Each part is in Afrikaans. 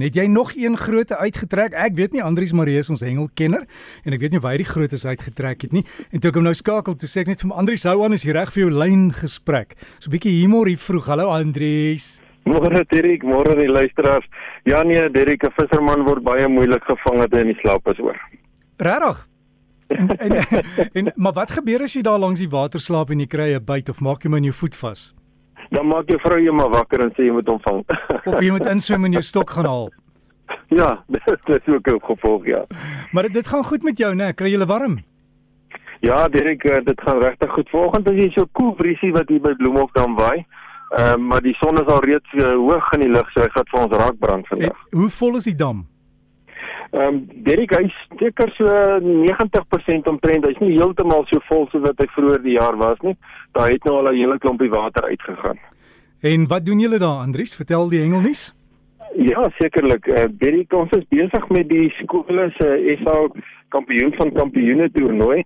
Het jy nog een grootte uitgetrek? Ek weet nie Andries Marie is ons hengelkenner en ek weet nie waar hy die grootes uitgetrek het nie. En toe ek hom nou skakel, toe sê ek net vir hom Andries, hou aan, is jy reg vir jou lyn gesprek? So 'n bietjie humor hier vroeg. Hallo Andries. Môre Derek, môre die luisteraars. Ja nee, Derek, 'n visserman word baie moeilik gevang as hy in die slaap is hoor. Regtig? En, en, en maar wat gebeur as jy daar langs die water slaap en jy kry 'n byt of maak jy my in jou voet vas? Dan maak jou vrou jou maar wakker en sê jy moet hom vang. of jy moet inswem en jou stok gaan haal. Ja, dit is ook 'n gevolg ja. Maar dit gaan goed met jou, né? Kry jy warm? Ja, Derek, eh, dit gaan regtig goed. Vanoggend is jy so koel cool briesie wat hier by Bloemhofdam waai. Ehm uh, maar die son is al reeds uh, hoog in die lug, so hy gaan vir ons raak brand vandag. En hoe vol is die dam? Ehm um, Derek, hy steker so 90% omtrent. Hy's nie heeltemal so vol soos wat hy vroeër die jaar was nie. Daar het nou al 'n hele klompie water uitgegaan. En wat doen julle daar, Andries? Vertel die hengelnuus. Ja, sekerlik. Uh, Derek, ons is besig met die skole se uh, SA kampioen van kampioene toernooi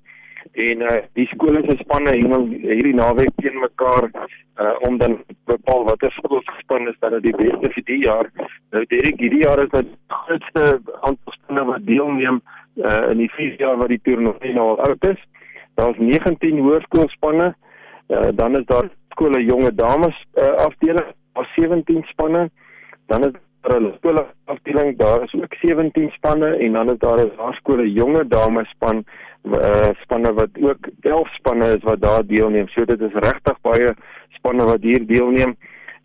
en uh, die skole se spanne hierdie naweek teen mekaar uh, om dan bepaal watter skoolspan is dan die beste vir die jaar. Nou Derek, hierdie jaar is dit grootste aantal spanne wat deelneem uh, in die 4 jaar wat die toernooi nou al oud is. Daar's 19 hoërskoolspanne. Uh, dan is daar skole jonge dames uh, afdeling, daar 17 spanne. Dan is daar 'n skole afdeling, daar is ook 17 spanne en dan is daar 'n laerskole jonge dames span uh, spanne wat ook 11 spanne is wat daar deelneem. So dit is regtig baie spanne wat hier deelneem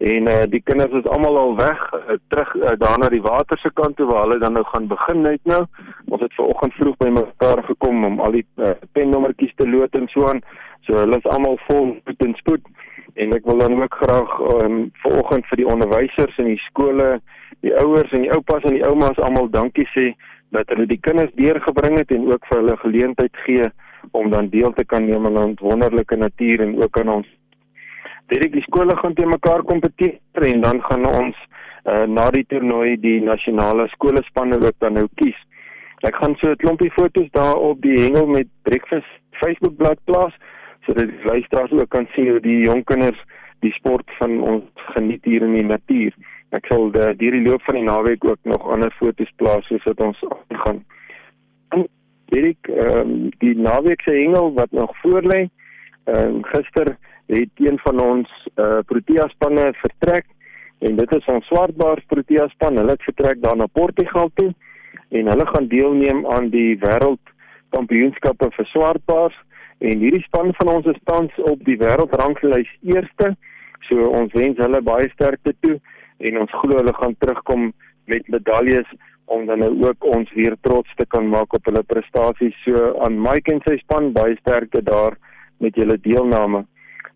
en uh, die kinders is almal al weg uh, terug uh, daar na die water se kant toe waar hulle dan nou gaan begin net nou. Ons het ver oggend vroeg by mekaar gekom om al die uh, pennommertjies te lood en so aan. So hulle is almal vol spoed en spoed en ek wil dan ook graag um, ver oggend vir die onderwysers in die skole, die ouers en die oupas en die oumas almal dankie sê dat hulle die kinders deurgebring het en ook vir hulle geleentheid gee om dan deel te kan neem aan ons wonderlike natuur en ook aan ons Direk die skole gaan te mekaar kompeteer en dan gaan ons uh, na die toernooi die nasionale skolespanne ook dan nou kies. Ek gaan so 'n klompie foto's daar op die hengel met breakfast Facebook bladsy plaas sodat die luisteraars ook kan sien hoe die jong kinders die sport van ons geniet hier in die natuur. Ek sal die die loop van die naweek ook nog ander foto's plaas soos wat ons gaan. Erik, ehm um, die naweek se hengel wat nog voor lê. Ehm um, gister het een van ons uh, Protea spanne vertrek en dit is ons swartbaars Protea span. Hulle het vertrek daar na Portugal toe en hulle gaan deelneem aan die wêreldkampioenskappe vir swartbaars en hierdie span van ons is tans op die wêreldrangslys eerste. So ons wens hulle baie sterkte toe en ons glo hulle gaan terugkom met medaljes om dan nou ook ons weer trots te kan maak op hulle prestasies. So aan Mike en sy span baie sterkte daar met julle deelname.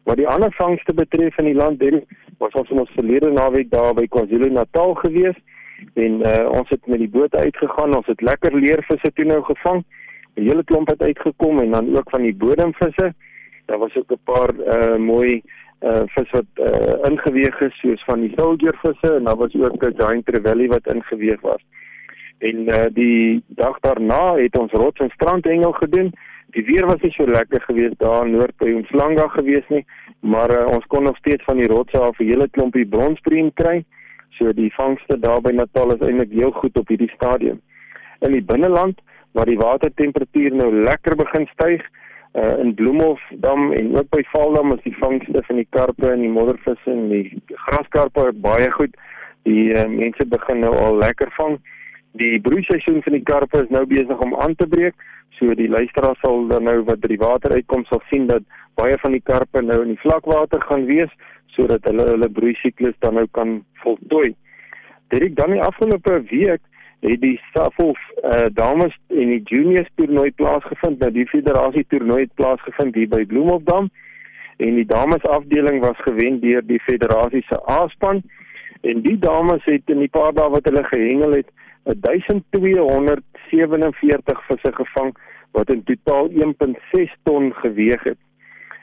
Wat die ander vangste betref in die land, dit was ons in ons verlede naweek daar by KwaZulu-Natal gewees en uh, ons het met die boot uitgegaan. Ons het lekker leervisse toe nou gevang. 'n Hele klomp het uitgekom en dan ook van die bodemvisse. Daar was ook 'n paar uh, mooi uh vis wat uh ingeweeg is soos van die soldiervisse en daar was ook 'n giant trevally wat ingeweeg was. En uh die dag daarna het ons rots en strandhengel gedoen. Die weer was nie so lekker geweest daar in Noord by ons Langa geweest nie, maar uh, ons kon nog steeds van die rotse af 'n hele klompie bronspriem kry. So die vangste daar by Natal is eintlik heel goed op hierdie stadium. In die binneland waar die watertemperatuur nou lekker begin styg, uh, in Bloemhofdam en ook by Valdam is die vangste van die karpe en die moddervisse en die graskarpe baie goed. Die uh, mense begin nou al lekker vang. Die broeiseisoen van die karpe is nou besig om aan te breek. So die luisteraars sal dan nou wat by die water uitkom sal sien dat baie van die karpe nou in die vlakwater gaan wees sodat hulle hulle broeisiklus dan nou kan voltooi. Dit dan die afgelope week het die Safhof uh, dames en die juniors toernooi plaasgevind. Nou die federasie toernooi het plaasgevind hier by Bloemhofdam en die dames afdeling was gewen deur die federasie se A-span en die dames het in die paar dae wat hulle gehengel het 1247 visse gevang wat in totaal 1.6 ton geweg het.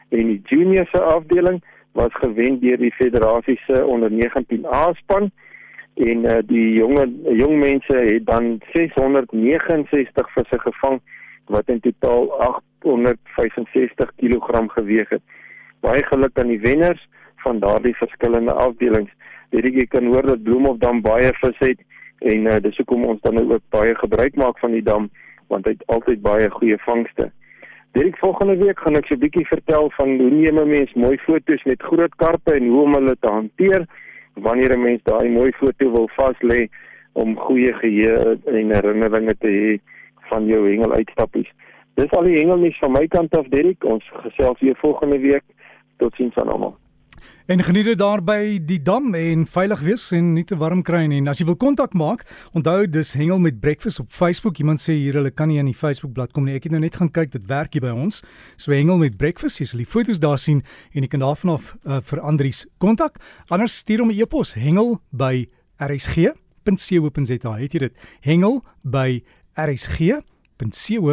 En die juniors se afdeling was gewen deur die federasie se onder 19 A-span en uh, die jonge jong mense het dan 669 visse gevang wat in totaal 865 kg geweg het. Baie geluk aan die wenners van daardie verskillende afdelings. Hierdie jy kan hoor dat Bloemhof dan baie vis het en uh, dis hoekom ons dan ook baie gebruik maak van die dam want hy het altyd baie goeie vangste. Direk volgende week gaan ek so 'n bietjie vertel van hoe neem 'n mens mooi foto's met groot karpe en hoe om hulle te hanteer wanneer 'n mens daai mooi foto wil vas lê om goeie geheue en herinneringe te hê van jou hengeluitstappies. Dis al die hengelnuus van my kant af Dirk. Ons gesels weer volgende week. Totsiens aan almal. En geniet dit daar by die dam en veilig wees en nie te warm kry nie. En as jy wil kontak maak, onthou dis Hengel met Breakfast op Facebook. Iemand sê hier hulle kan nie aan die Facebook bladsy kom nie. Ek het nou net gaan kyk, dit werk hier by ons. So Hengel met Breakfast, jy sal die foto's daar sien en jy kan daarvan af uh, vir Andries kontak. Anders stuur hom 'n e-pos hengel by rsg.co.za. Het jy dit? Hengel by rsg.co.za.